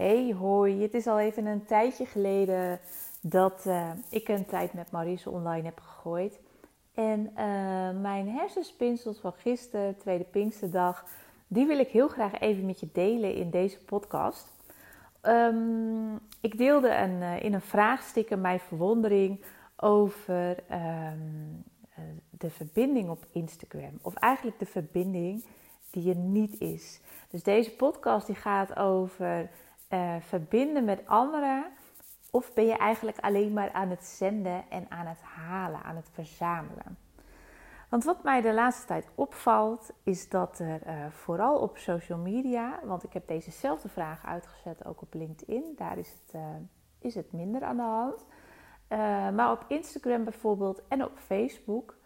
Hey, hoi. Het is al even een tijdje geleden dat uh, ik een tijd met Maurice online heb gegooid. En uh, mijn hersenspinsels van gisteren, tweede Pinksterdag, die wil ik heel graag even met je delen in deze podcast. Um, ik deelde een, uh, in een vraagsticker mijn verwondering over um, de verbinding op Instagram. Of eigenlijk de verbinding die er niet is. Dus deze podcast die gaat over uh, verbinden met anderen? Of ben je eigenlijk alleen maar aan het zenden en aan het halen, aan het verzamelen? Want wat mij de laatste tijd opvalt, is dat er uh, vooral op social media, want ik heb dezezelfde vraag uitgezet ook op LinkedIn, daar is het, uh, is het minder aan de hand. maar op Instagram bijvoorbeeld en op Facebook,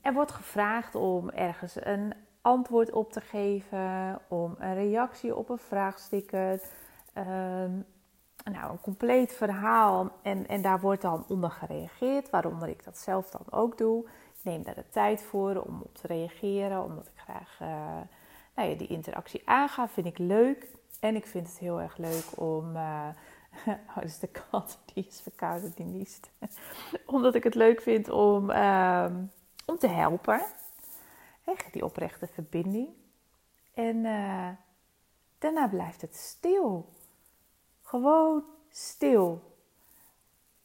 er wordt gevraagd om ergens een antwoord op te geven, om een reactie op een vraagsticker. Um, nou, een compleet verhaal en, en daar wordt dan onder gereageerd, waaronder ik dat zelf dan ook doe. Neem daar de tijd voor om op te reageren, omdat ik graag uh, nou ja, die interactie aanga, vind ik leuk. En ik vind het heel erg leuk om. Uh, oh, dus de kat die is verkouden, die niest. omdat ik het leuk vind om, uh, om te helpen die oprechte verbinding. En uh, daarna blijft het stil. Gewoon stil.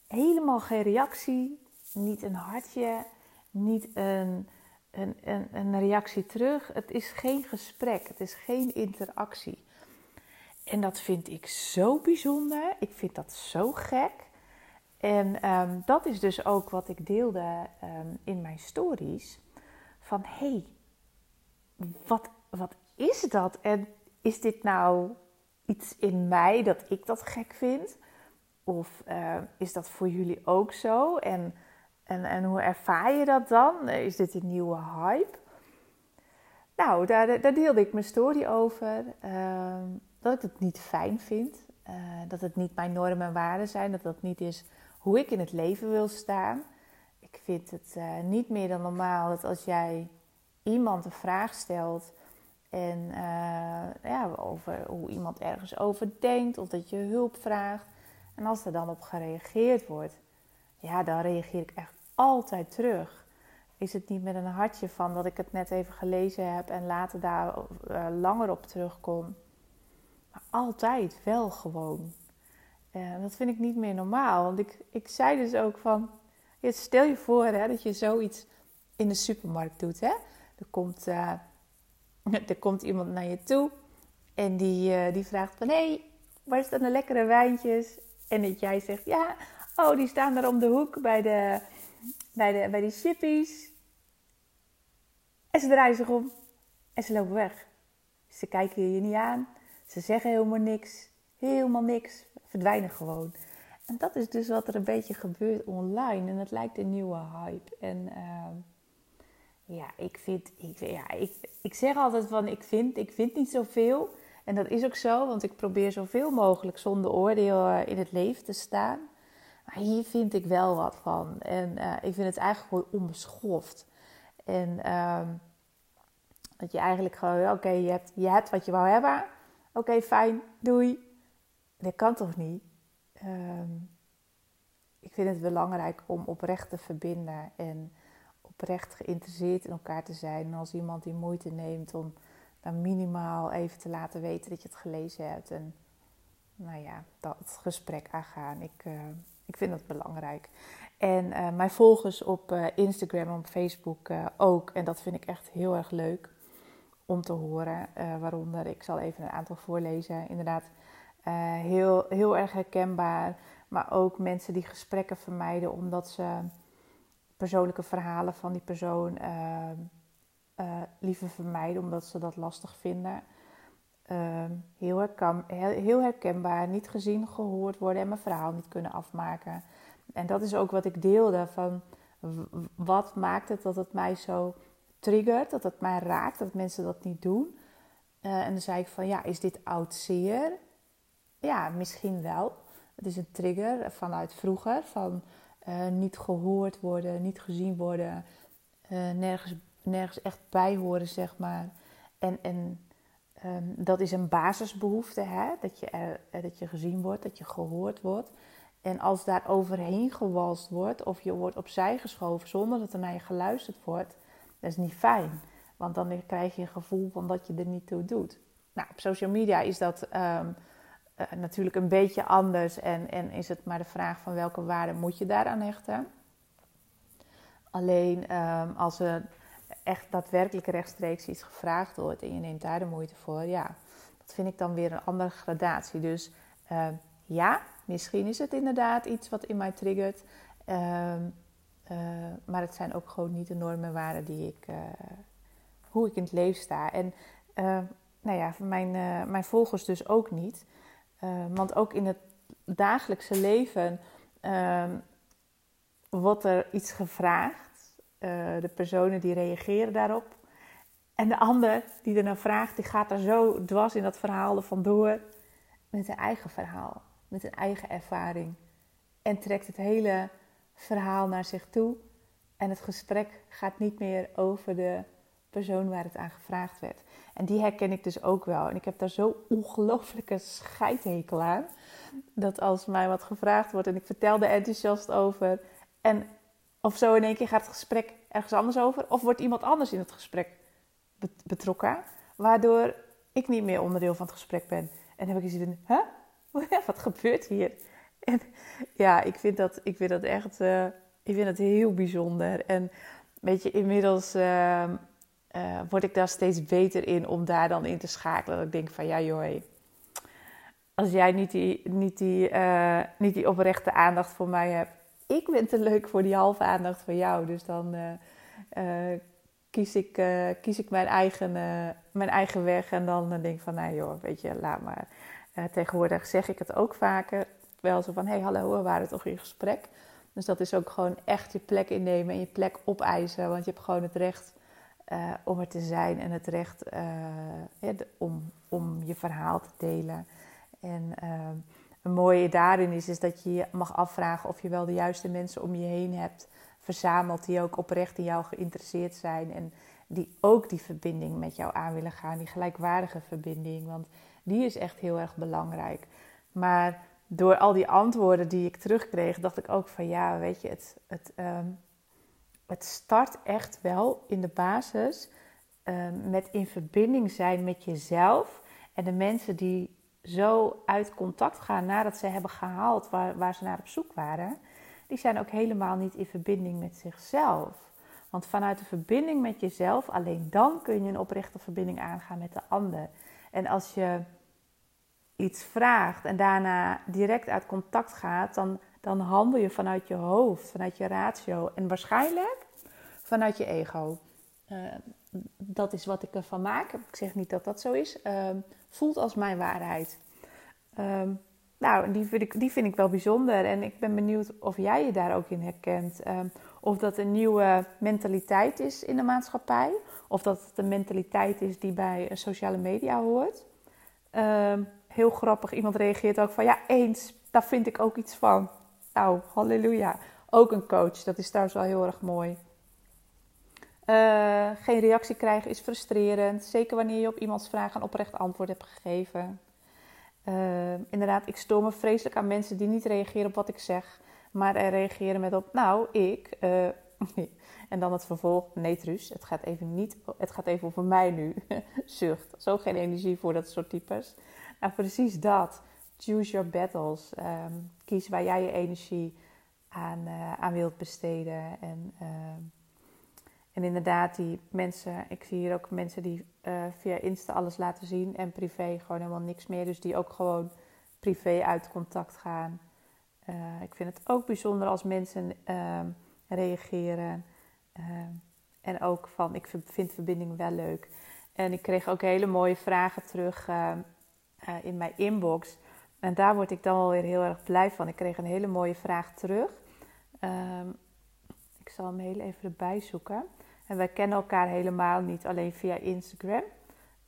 Helemaal geen reactie, niet een hartje, niet een, een, een, een reactie terug. Het is geen gesprek, het is geen interactie. En dat vind ik zo bijzonder. Ik vind dat zo gek. En um, dat is dus ook wat ik deelde um, in mijn stories. Van hé, hey, wat, wat is dat? En is dit nou iets in mij dat ik dat gek vind? Of uh, is dat voor jullie ook zo? En, en, en hoe ervaar je dat dan? Is dit een nieuwe hype? Nou, daar, daar deelde ik mijn story over. Uh, dat ik het niet fijn vind. Uh, dat het niet mijn normen en waarden zijn. Dat dat niet is hoe ik in het leven wil staan. Vind het uh, niet meer dan normaal dat als jij iemand een vraag stelt en uh, ja, over hoe iemand ergens over denkt of dat je hulp vraagt. En als er dan op gereageerd wordt, ja, dan reageer ik echt altijd terug. Is het niet met een hartje van dat ik het net even gelezen heb en later daar uh, langer op terugkom? Maar altijd wel gewoon. Uh, dat vind ik niet meer normaal. Want ik, ik zei dus ook van, stel je voor hè, dat je zoiets in de supermarkt doet. Hè? Er komt, uh, er komt iemand naar je toe en die, uh, die vraagt van... Hé, waar staan de lekkere wijntjes? En dat jij zegt, ja, oh, die staan daar om de hoek bij, de, bij, de, bij die chippies. En ze draaien zich om en ze lopen weg. Ze kijken je niet aan. Ze zeggen helemaal niks. Helemaal niks. Verdwijnen gewoon. En dat is dus wat er een beetje gebeurt online. En het lijkt een nieuwe hype. En... Uh, ja, ik vind, ik, ja, ik, ik zeg altijd van ik vind, ik vind niet zoveel. En dat is ook zo, want ik probeer zoveel mogelijk zonder oordeel eh, in het leven te staan. Maar hier vind ik wel wat van. En uh, ik vind het eigenlijk gewoon onbeschoft. En uh, dat je eigenlijk gewoon, oké, je, hebt, je hebt wat je wou hebben. Oké, fijn, doei. Dat kan toch niet? Um, ik vind het belangrijk om oprecht te verbinden en oprecht geïnteresseerd in elkaar te zijn. En als iemand die moeite neemt om dan minimaal even te laten weten dat je het gelezen hebt. En nou ja, dat gesprek aangaan. Ik, uh, ik vind dat belangrijk. En uh, mijn volgers op uh, Instagram en op Facebook ook. En dat vind ik echt heel erg leuk om te horen. waaronder, ik zal even een aantal voorlezen. Inderdaad, heel, heel erg herkenbaar. Maar ook mensen die gesprekken vermijden omdat ze persoonlijke verhalen van die persoon uh, uh, liever vermijden, omdat ze dat lastig vinden. Uh, heel, herken, heel, herkenbaar, niet gezien, gehoord worden en mijn verhaal niet kunnen afmaken. En dat is ook wat ik deelde van wat maakt het dat het mij zo triggert, dat het mij raakt, dat mensen dat niet doen. Eh, en dan zei ik van ja, is dit oud zeer? Ja, misschien wel. Het is een trigger vanuit vroeger van uh, niet gehoord worden, niet gezien worden, uh, nergens, nergens echt bij horen, zeg maar. En, en Ehm, dat is een basisbehoefte, hè? Dat, je, uh, dat je gezien wordt, dat je gehoord wordt. En als daar overheen gewalst wordt of je wordt opzij geschoven zonder dat er naar je geluisterd wordt, dat is niet fijn. Want dan krijg je een gevoel van dat je er niet toe doet. Nou, op social media is dat ehm, eh, natuurlijk een beetje anders en, en is het maar de vraag van welke waarde moet je daaraan hechten. Alleen um, als er echt daadwerkelijk rechtstreeks iets gevraagd wordt en je neemt daar de moeite voor, ja, dat vind ik dan weer een andere gradatie. Dus uh, ja, misschien is het inderdaad iets wat in mij triggert. Uh, maar het zijn ook gewoon niet de normen en waarden die ik, uh, hoe ik in het leven sta. En nou ja, mijn, mijn volgers dus ook niet. Want ook in het dagelijkse leven ehm, wordt er iets gevraagd eh, de personen die reageren daarop. En de ander die er naar vraagt, die gaat er zo dwars in dat verhaal er vandoor. Met een eigen verhaal, met een eigen ervaring. En trekt het hele verhaal naar zich toe. En het gesprek gaat niet meer over de persoon waar het aan gevraagd werd. En die herken ik dus ook wel. En ik heb daar zo ongelooflijke scheidhekel aan. Dat als mij wat gevraagd wordt en ik vertel er enthousiast over. En of zo in één keer gaat het gesprek ergens anders over. Of wordt iemand anders in het gesprek betrokken. Waardoor ik niet meer onderdeel van het gesprek ben. En dan heb ik iets van, huh? Wat gebeurt hier? En ja, ik vind dat, ik vind dat echt uh, ik vind dat heel bijzonder. En weet je, inmiddels uh, uh, word ik daar steeds beter in om daar dan in te schakelen. Dat ik denk van, ja joh, als jij niet die, niet die, eh, niet die oprechte aandacht voor mij hebt ik ben te leuk voor die halve aandacht van jou. Dus dan uh, kies, ik, kies ik mijn eigen, mijn eigen weg. En dan denk ik van, nou joh, weet je, laat maar. tegenwoordig zeg ik het ook vaker. Wel zo van, hé, hey, hallo, we waren toch in gesprek. Dus dat is ook gewoon echt je plek innemen en je plek opeisen. Want je hebt gewoon het recht om er te zijn en het recht om, om je verhaal te delen. En ehm, een mooie daarin is, is dat je je mag afvragen of je wel de juiste mensen om je heen hebt verzameld die ook oprecht in jou geïnteresseerd zijn en die ook die verbinding met jou aan willen gaan, die gelijkwaardige verbinding, want die is echt heel erg belangrijk. Maar door al die antwoorden die ik terugkreeg, dacht ik ook van ja, weet je, het, het, ehm, het start echt wel in de basis um, met in verbinding zijn met jezelf en de mensen die zo uit contact gaan nadat ze hebben gehaald waar, waar ze naar op zoek waren, die zijn ook helemaal niet in verbinding met zichzelf. Want vanuit de verbinding met jezelf, alleen dan kun je een oprechte verbinding aangaan met de ander. En als je iets vraagt en daarna direct uit contact gaat, dan, dan handel je vanuit je hoofd, vanuit je ratio en waarschijnlijk vanuit je ego. Uh, dat is wat ik ervan maak. Ik zeg niet dat dat zo is. Uh, voelt als mijn waarheid. Um, nou, die vind, ik, die vind ik wel bijzonder. En ik ben benieuwd of jij je daar ook in herkent. Um, of dat een nieuwe mentaliteit is in de maatschappij. Of dat het een mentaliteit is die bij sociale media hoort. Heel grappig, iemand reageert ook van ja, eens, daar vind ik ook iets van. Nou, halleluja. Ook een coach, dat is trouwens wel heel erg mooi. Uh, geen reactie krijgen is frustrerend. Zeker wanneer je op iemands vraag een oprecht antwoord hebt gegeven. Uh, inderdaad, ik stoor me vreselijk aan mensen die niet reageren op wat ik zeg. Maar er reageren met op, nou, ik. Uh, en dan het vervolg, nee Truus, het gaat even, niet, het gaat even over mij nu. Zucht, zo geen energie voor dat soort types. Nou, precies dat. Choose your battles. Um, waar jij je energie aan, aan wilt besteden. En... Uh, en inderdaad, die mensen, ik zie hier ook mensen die uh, via Insta alles laten zien en privé gewoon helemaal niks meer. Dus die ook gewoon privé uit contact gaan. Uh, ik vind het ook bijzonder als mensen uh, reageren. Ehm, en ook van, ik vind verbinding wel leuk. En ik kreeg ook hele mooie vragen terug ehm, eh, in mijn inbox. En daar word ik dan wel weer heel erg blij van. Ik kreeg een hele mooie vraag terug. ik zal hem heel even erbij zoeken. En wij kennen elkaar helemaal niet, alleen via Instagram.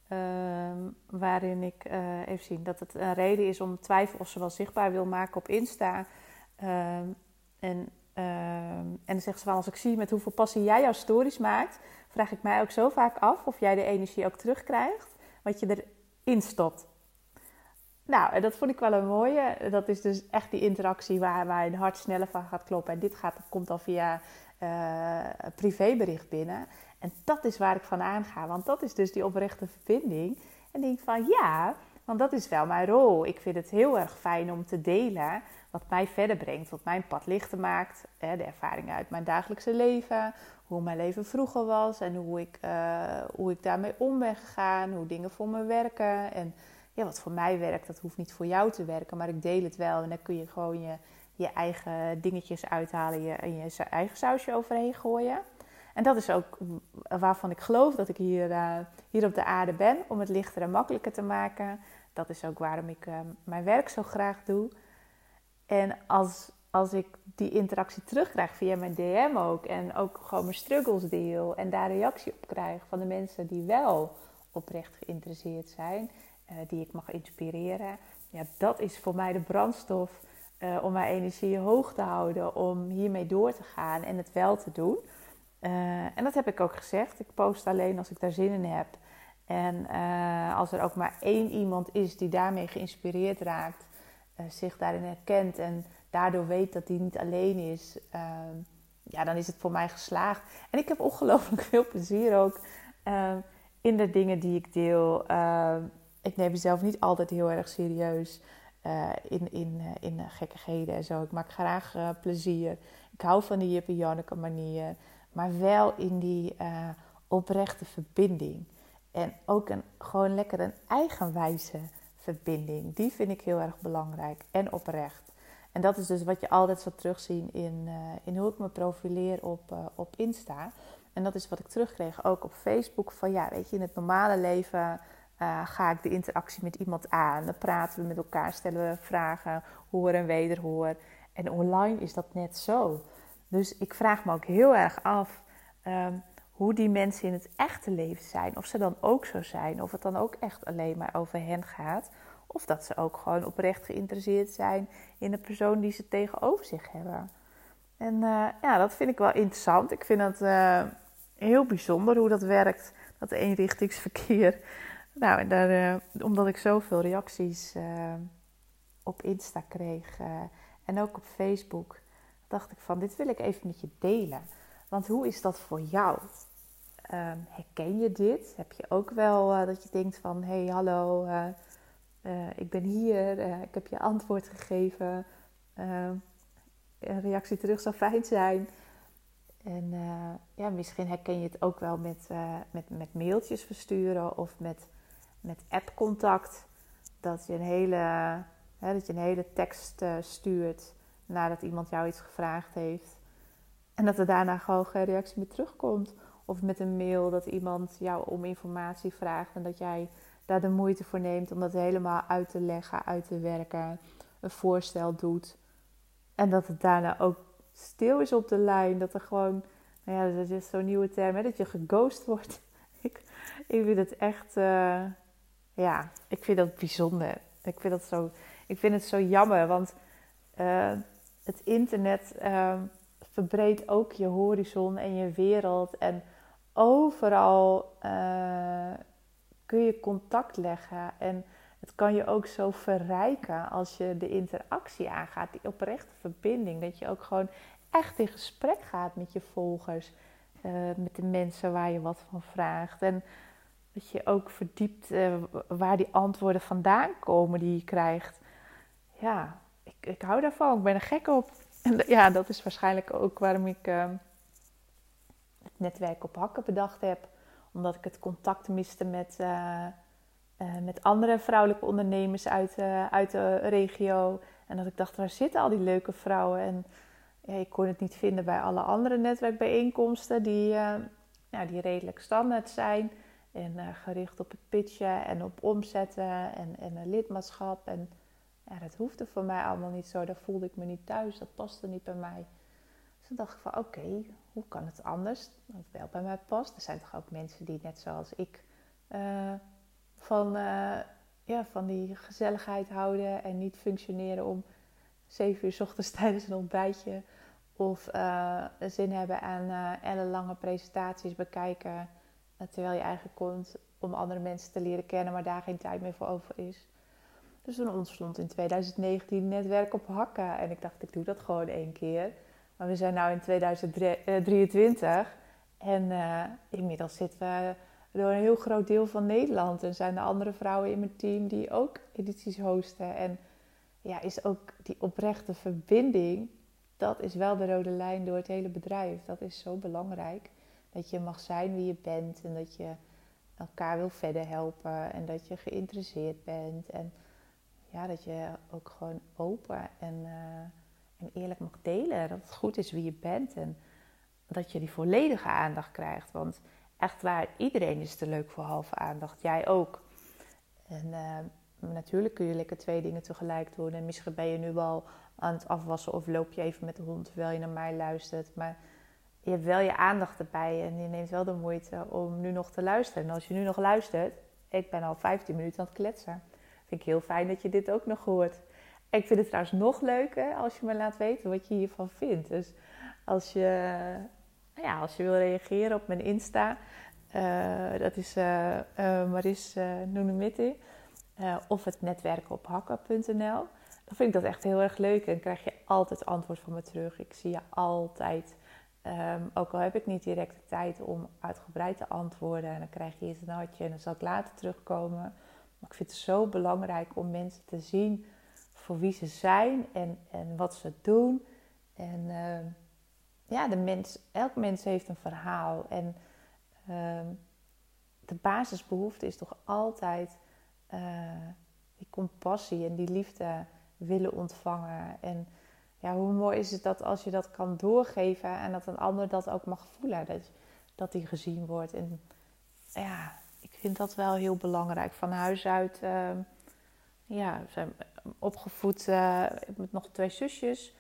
Ehm, waarin ik uh, even zien dat het een reden is om twijfel of ze wel zichtbaar wil maken op Insta. Ehm, en, ehm, en dan zegt ze van als ik zie met hoeveel passie jij jouw stories maakt, vraag ik mij ook zo vaak af of jij de energie ook terugkrijgt. Wat je instopt. Nou, en dat vond ik wel een mooie. Dat is dus echt die interactie waar, een hart sneller van gaat kloppen. En dit gaat, komt al via uh, privébericht binnen. En dat is waar ik van aanga. Want dat is dus die oprechte verbinding. En denk van ja, want dat is wel mijn rol. Ik vind het heel erg fijn om te delen wat mij verder brengt, wat mijn pad lichter maakt. De ervaringen uit mijn dagelijkse leven, hoe mijn leven vroeger was en hoe ik, uh, hoe ik daarmee om ben gegaan, hoe dingen voor me werken. En ja, wat voor mij werkt, dat hoeft niet voor jou te werken, maar ik deel het wel. En dan kun je gewoon je, je eigen dingetjes uithalen je, en je eigen sausje overheen gooien. En dat is ook waarvan ik geloof dat ik hier, uh, hier op de aarde ben, om het lichter en makkelijker te maken. Dat is ook waarom ik uh, mijn werk zo graag doe. En als, als ik die interactie terugkrijg via mijn DM ook, en ook gewoon mijn struggles deel en daar reactie op krijg van de mensen die wel oprecht geïnteresseerd zijn, uh, die ik mag inspireren, ja, dat is voor mij de brandstof uh, om mijn energie hoog te houden, om hiermee door te gaan en het wel te doen. Uh, en dat heb ik ook gezegd. Ik post alleen als ik daar zin in heb. En als er ook maar één iemand is die daarmee geïnspireerd raakt, zich daarin herkent en daardoor weet dat hij niet alleen is, ehm, ja, dan is het voor mij geslaagd. En ik heb ongelooflijk veel plezier ook ehm, in de dingen die ik deel. Ehm, ik neem mezelf niet altijd heel erg serieus in, in, in gekkigheden en zo. Ik maak graag plezier. Ik hou van die Jippe Janneke manier maar wel in die oprechte verbinding. En ook een, gewoon lekker een eigenwijze verbinding. Die vind ik heel erg belangrijk en oprecht. En dat is dus wat je altijd zal terugzien in, in hoe ik me profileer op, op Insta. En dat is wat ik terugkreeg ook op Facebook. Van ja, weet je, in het normale leven ga ik de interactie met iemand aan. Dan praten we met elkaar, stellen we vragen, hoor en wederhoor. En online is dat net zo. Dus ik vraag me ook heel erg af um, hoe die mensen in het echte leven zijn. Of ze dan ook zo zijn. Of het dan ook echt alleen maar over hen gaat. Of dat ze ook gewoon oprecht geïnteresseerd zijn in de persoon die ze tegenover zich hebben. En uh, ja, dat vind ik wel interessant. Ik vind het uh, heel bijzonder hoe dat werkt, dat eenrichtingsverkeer. Nou, en daar, uh, omdat ik zoveel reacties op Insta kreeg en ook op Facebook, dacht ik van dit wil ik even met je delen. Want hoe is dat voor jou? Um, herken je dit? Heb je ook wel dat je denkt van hey, hallo, ik ben hier, ik heb je antwoord gegeven. Ehm, een reactie terug zou fijn zijn. En ja, misschien herken je het ook wel met, met, met mailtjes versturen of met, met appcontact. Dat je een hele, hè, dat je een hele tekst stuurt nadat iemand jou iets gevraagd heeft. En dat er daarna gewoon geen reactie meer terugkomt. Of met een mail dat iemand jou om informatie vraagt en dat jij daar de moeite voor neemt om dat helemaal uit te leggen, uit te werken, een voorstel doet. En dat het daarna ook stil is op de lijn. Dat er gewoon, nou ja, dat is zo'n nieuwe term, hè, dat je geghost wordt. ik, ik vind het echt, uh, ja, ik vind dat bijzonder. Ik vind, dat zo, ik vind het zo jammer, want uh, het internet uh, verbreedt ook je horizon en je wereld. En overal uh, kun je contact leggen. En het kan je ook zo verrijken als je de interactie aangaat, die oprechte verbinding. Dat je ook gewoon echt in gesprek gaat met je volgers, uh, met de mensen waar je wat van vraagt. En dat je ook verdiept uh, waar die antwoorden vandaan komen die je krijgt. Ja, ik, ik hou daarvan. Ik ben er gek op. En ja, dat is waarschijnlijk ook waarom ik uh, het netwerk op hakken bedacht heb. Omdat ik het contact miste met, uh, uh, met andere vrouwelijke ondernemers uit, uit de regio. En dat ik dacht, waar zitten al die leuke vrouwen? En ik kon het niet vinden bij alle andere netwerkbijeenkomsten die, ja, die redelijk standaard zijn. En gericht op het pitchen en op omzetten en, en lidmaatschap. En dat hoefde voor mij allemaal niet zo. Daar voelde ik me niet thuis. Dat paste niet bij mij. Dus toen dacht ik van oké, hoe kan het anders? Dat wel bij mij past. Er zijn toch ook mensen die net zoals ik uh, van, uh, ja, van die gezelligheid houden en niet functioneren om zeven uur s ochtends tijdens een ontbijtje of zin hebben aan ellenlange presentaties bekijken terwijl je eigenlijk komt om andere mensen te leren kennen, maar daar geen tijd meer voor over is. Dus toen ontstond in 2019 netwerk op hakken. En ik dacht, ik doe dat gewoon één keer. Maar we zijn nu in 2023 en uh, inmiddels zitten we door een heel groot deel van Nederland. En zijn er andere vrouwen in mijn team die ook edities hosten. En ja, is ook die oprechte verbinding, dat is wel de rode lijn door het hele bedrijf. Dat is zo belangrijk. Dat je mag zijn wie je bent en dat je elkaar wil verder helpen en dat je geïnteresseerd bent. En ja, dat je ook gewoon open en, uh, en eerlijk mag delen. Dat het goed is wie je bent en dat je die volledige aandacht krijgt. Want echt waar, iedereen is te leuk voor halve aandacht. Jij ook. En uh, natuurlijk kun je lekker twee dingen tegelijk doen. En misschien ben je nu wel aan het afwassen of loop je even met de hond terwijl je naar mij luistert. Maar je hebt wel je aandacht erbij en je neemt wel de moeite om nu nog te luisteren. En als je nu nog luistert, ik ben al 15 minuten aan het kletsen. Vind ik heel fijn dat je dit ook nog hoort. ik vind het trouwens nog leuker als je me laat weten wat je hiervan vindt. Dus als je, nou ja, als je wil reageren op mijn Insta, uh, dat is uh, uh, Maris of het netwerk op hakken.nl. Dan vind ik dat echt heel erg leuk en krijg je altijd antwoord van me terug. Ik zie je altijd. Um, ook al heb ik niet direct de tijd om uitgebreid te antwoorden, en dan krijg je eens een hartje en dan zal ik later terugkomen. Maar ik vind het zo belangrijk om mensen te zien voor wie ze zijn en, en wat ze doen. En uh, ja, de mens, elk mens heeft een verhaal. En uh, de basisbehoefte is toch altijd uh, die compassie en die liefde willen ontvangen. En ja, hoe mooi is het dat als je dat kan doorgeven en dat een ander dat ook mag voelen, dat, dat die gezien wordt. En ja, ik vind dat wel heel belangrijk. Van huis uit, uh, ja, zijn opgevoed uh, met nog twee zusjes.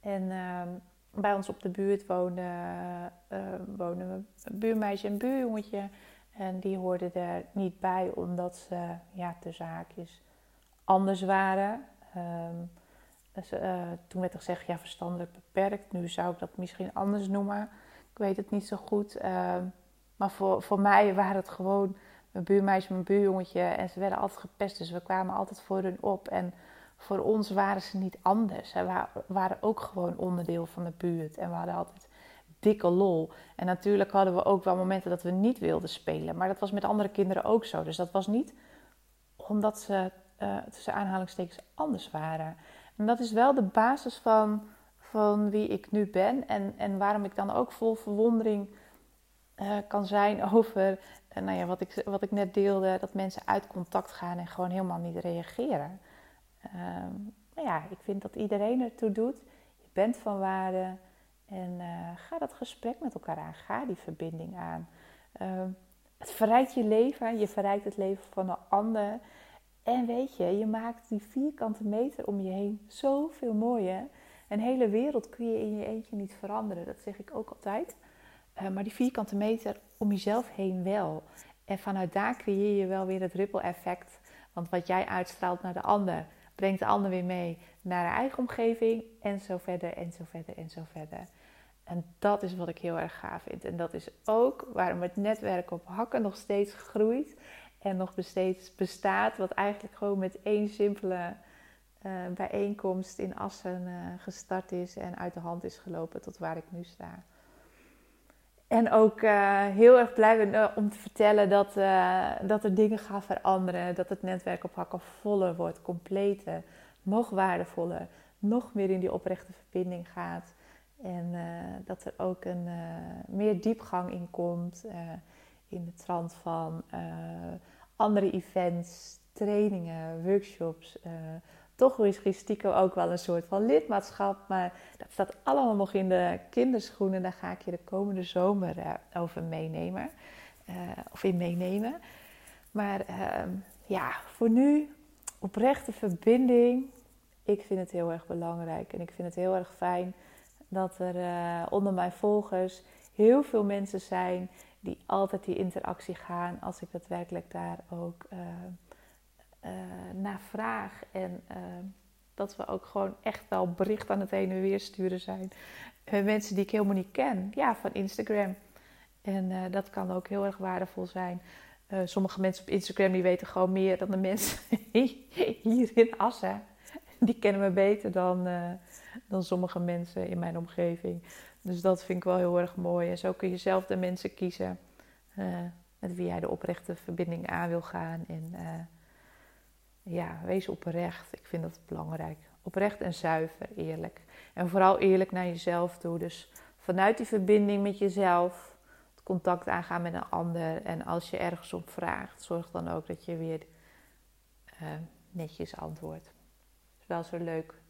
En uh, bij ons op de buurt woonde, uh, wonen een buurmeisje en buurjongetje. En die hoorden er niet bij omdat ze, ja, de zaakjes anders waren. Um, dus, uh, toen werd er gezegd, ja, verstandelijk beperkt. Nu zou ik dat misschien anders noemen. Ik weet het niet zo goed. Uh, maar voor, voor mij waren het gewoon mijn buurmeisje, mijn buurjongetje. En ze werden altijd gepest, dus we kwamen altijd voor hun op. En voor ons waren ze niet anders. Ze waren ook gewoon onderdeel van de buurt. En we hadden altijd dikke lol. En natuurlijk hadden we ook wel momenten dat we niet wilden spelen. Maar dat was met andere kinderen ook zo. Dus dat was niet omdat ze uh, tussen aanhalingstekens anders waren. En dat is wel de basis van, van wie ik nu ben. En, en waarom ik dan ook vol verwondering uh, kan zijn over uh, nou ja, wat, ik, wat ik net deelde. Dat mensen uit contact gaan en gewoon helemaal niet reageren. Ehm, nou ja, ik vind dat iedereen ertoe doet. Je bent van waarde. En uh, ga dat gesprek met elkaar aan. Ga die verbinding aan. Ehm, het verrijkt je leven. Je verrijkt het leven van een ander. En weet je, je maakt die vierkante meter om je heen zoveel mooier. Een hele wereld kun je in je eentje niet veranderen. Dat zeg ik ook altijd. Uh, maar die vierkante meter om jezelf heen wel. En vanuit daar creëer je wel weer het ripple effect. Want wat jij uitstraalt naar de ander, brengt de ander weer mee naar de eigen omgeving. En zo verder, en zo verder, en zo verder. En dat is wat ik heel erg gaaf vind. En dat is ook waarom het netwerk op hakken nog steeds groeit en nog steeds bestaat. Wat eigenlijk gewoon met één simpele uh, bijeenkomst in Assen uh, gestart is en uit de hand is gelopen tot waar ik nu sta. En ook uh, heel erg blij ben om te vertellen dat, dat er dingen gaan veranderen. Dat het netwerk op hakken voller wordt, completer, nog waardevoller, nog meer in die oprechte verbinding gaat. En dat er ook een meer diepgang in komt in de trant van andere events, trainingen, workshops. Uh, toch misschien stiekem ook wel een soort van lidmaatschap. Maar dat staat allemaal nog in de kinderschoenen. Daar ga ik je de komende zomer uh, over meenemen. Of in meenemen. Maar ehm, ja, voor nu oprechte verbinding. Ik vind het heel erg belangrijk. En ik vind het heel erg fijn dat er onder mijn volgers heel veel mensen zijn die altijd die interactie gaan als ik daadwerkelijk daar ook uh, naar vraag. En uh, dat we ook gewoon echt wel bericht aan het heen en weer sturen zijn. mensen die ik helemaal niet ken, ja, van Instagram. En dat kan ook heel erg waardevol zijn. sommige mensen op Instagram die weten gewoon meer dan de mensen hier in Assen. Die kennen me beter dan, dan sommige mensen in mijn omgeving. Dus dat vind ik wel heel erg mooi. En zo kun je zelf de mensen kiezen met wie jij de oprechte verbinding aan wil gaan. En ja, wees oprecht. Ik vind dat belangrijk. Oprecht en zuiver, eerlijk. En vooral eerlijk naar jezelf toe. Dus vanuit die verbinding met jezelf het contact aangaan met een ander. En als je ergens om vraagt, zorg dan ook dat je weer uh, netjes antwoordt. Dat is wel zo leuk.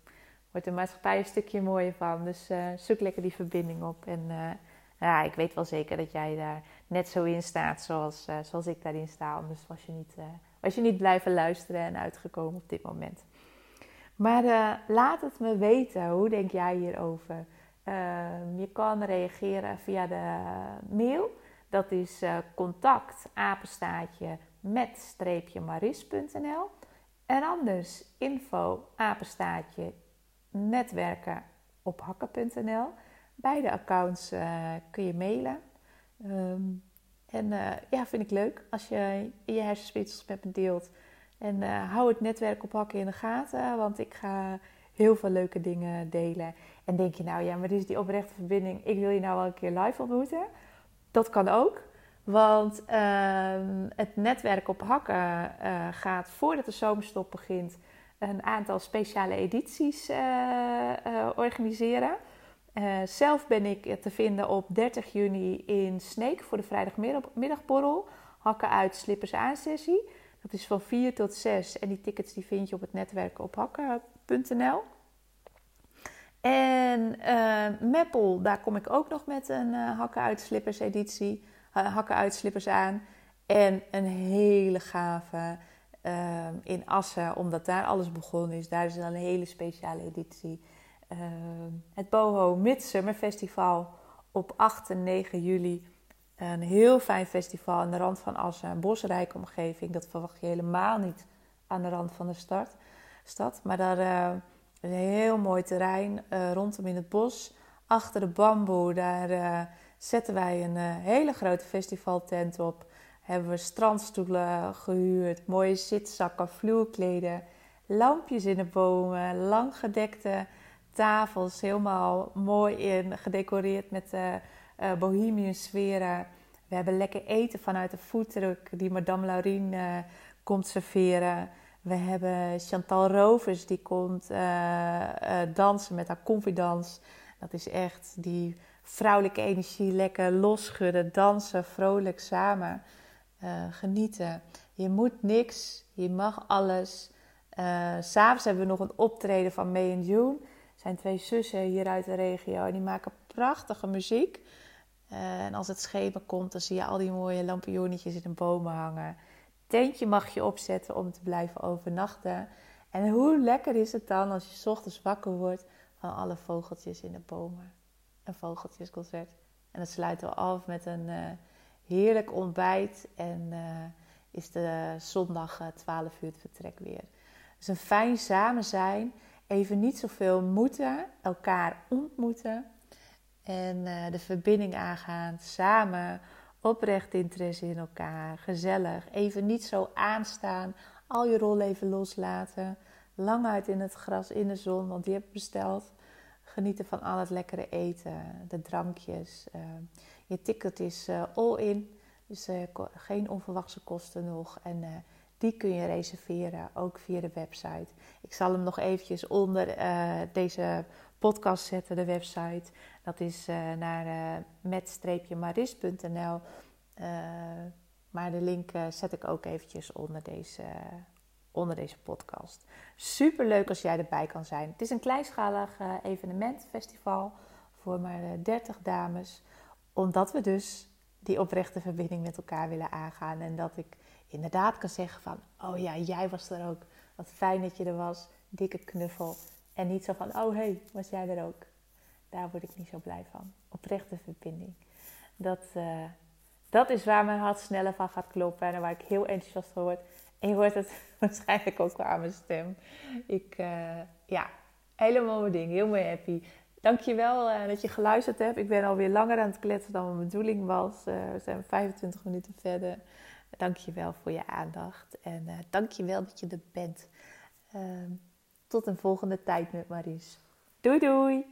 Wordt de maatschappij een stukje mooier van. Dus uh, zoek lekker die verbinding op. En uh, ja, ik weet wel zeker dat jij daar net zo in staat zoals, zoals ik daarin sta. Anders was je niet was je niet blijven luisteren en uitgekomen op dit moment. Maar uh, laat het me weten. Hoe denk jij hierover? Uh, je kan reageren via de mail. Dat is uh, contact apenstaatje met streepje maris.nl. En anders info apenstaatje netwerken op hakken.nl. Beide accounts eh, kun je mailen. Um, en uh, ja, vind ik leuk als je je hersenspinsels met me deelt. En uh, hou het netwerk op hakken in de gaten, want ik ga heel veel leuke dingen delen. En denk je nou, ja, maar dit is die oprechte verbinding. Ik wil je nou wel een keer live ontmoeten. Dat kan ook. Want uh, het netwerk op hakken gaat voordat de zomerstop begint een aantal speciale edities organiseren. Uh, zelf ben ik te vinden op 30 juni in Sneek voor de vrijdagmiddagborrel. Hakken uit, slippers aan sessie. Dat is van 4 tot 6 en die tickets die vind je op het netwerk op hakken.nl. En Meppel, daar kom ik ook nog met een hakken uit slippers editie. hakken uit slippers aan. En een hele gave in Assen, omdat daar alles begonnen is. Daar is dan een hele speciale editie. Ehm, het Boho Midsummer Festival op 8 en 9 juli. Een heel fijn festival aan de rand van Assen, een bosrijke omgeving. Dat verwacht je helemaal niet aan de rand van de stad. Maar daar uh, een heel mooi terrein uh, rondom in het bos. Achter de bamboe, daar uh, zetten wij een hele grote festivaltent op. Hebben we strandstoelen gehuurd, mooie zitzakken, vloerkleden, lampjes in de bomen, lang gedekte tafels helemaal mooi in, gedecoreerd met uh, uh, bohemian sferen. We hebben lekker eten vanuit de foodtruck die Madame Laurien uh, komt serveren. We hebben Chantal Rovers die komt dansen met haar confidence. Dat is echt die vrouwelijke energie, lekker losschudden, dansen, vrolijk samen genieten. Je moet niks, je mag alles. S'avonds hebben we nog een optreden van May en June zijn twee zussen hier uit de regio. En die maken prachtige muziek. Uh, en als het schepen komt, dan zie je al die mooie lampionnetjes in de bomen hangen. Tentje mag je opzetten om te blijven overnachten. En hoe lekker is het dan als je ochtends wakker wordt van alle vogeltjes in de bomen. Een vogeltjesconcert. En dat sluiten we af met een uh, heerlijk ontbijt. En uh, is de zondag 12 uur het vertrek weer. Dus een fijn samen zijn even niet zoveel moeten, elkaar ontmoeten en uh, de verbinding aangaan, samen, oprecht interesse in elkaar, gezellig, even niet zo aanstaan, al je rol even loslaten, lang uit in het gras, in de zon, want die heb ik besteld. Genieten van al het lekkere eten, de drankjes. Je ticket is uh, all in, dus geen onverwachte kosten nog. En die kun je reserveren, ook via de website. Ik zal hem nog eventjes onder deze podcast zetten, de website. Dat is naar met-maris.nl. maar de link zet ik ook eventjes onder deze, onder deze podcast. Super leuk als jij erbij kan zijn. Het is een kleinschalig evenement, festival voor maar 30 dames. Omdat we dus die oprechte verbinding met elkaar willen aangaan. En dat ik inderdaad kan zeggen van, oh ja, jij was er ook. Wat fijn dat je er was. Dikke knuffel. En niet zo van, oh hey, was jij er ook? Daar word ik niet zo blij van. Oprechte verbinding. Dat, uh, dat is waar mijn hart sneller van gaat kloppen en waar ik heel enthousiast van word. En je hoort het waarschijnlijk ook wel aan mijn stem. Ik, uh, ja, helemaal mijn ding. Heel mooi happy. Dankjewel uh, dat je geluisterd hebt. Ik ben alweer langer aan het kletsen dan mijn bedoeling was. we zijn 25 minuten verder. Dank je wel voor je aandacht en je wel dat je er bent. Ehm, tot een volgende tijd met Maries. Doei doei!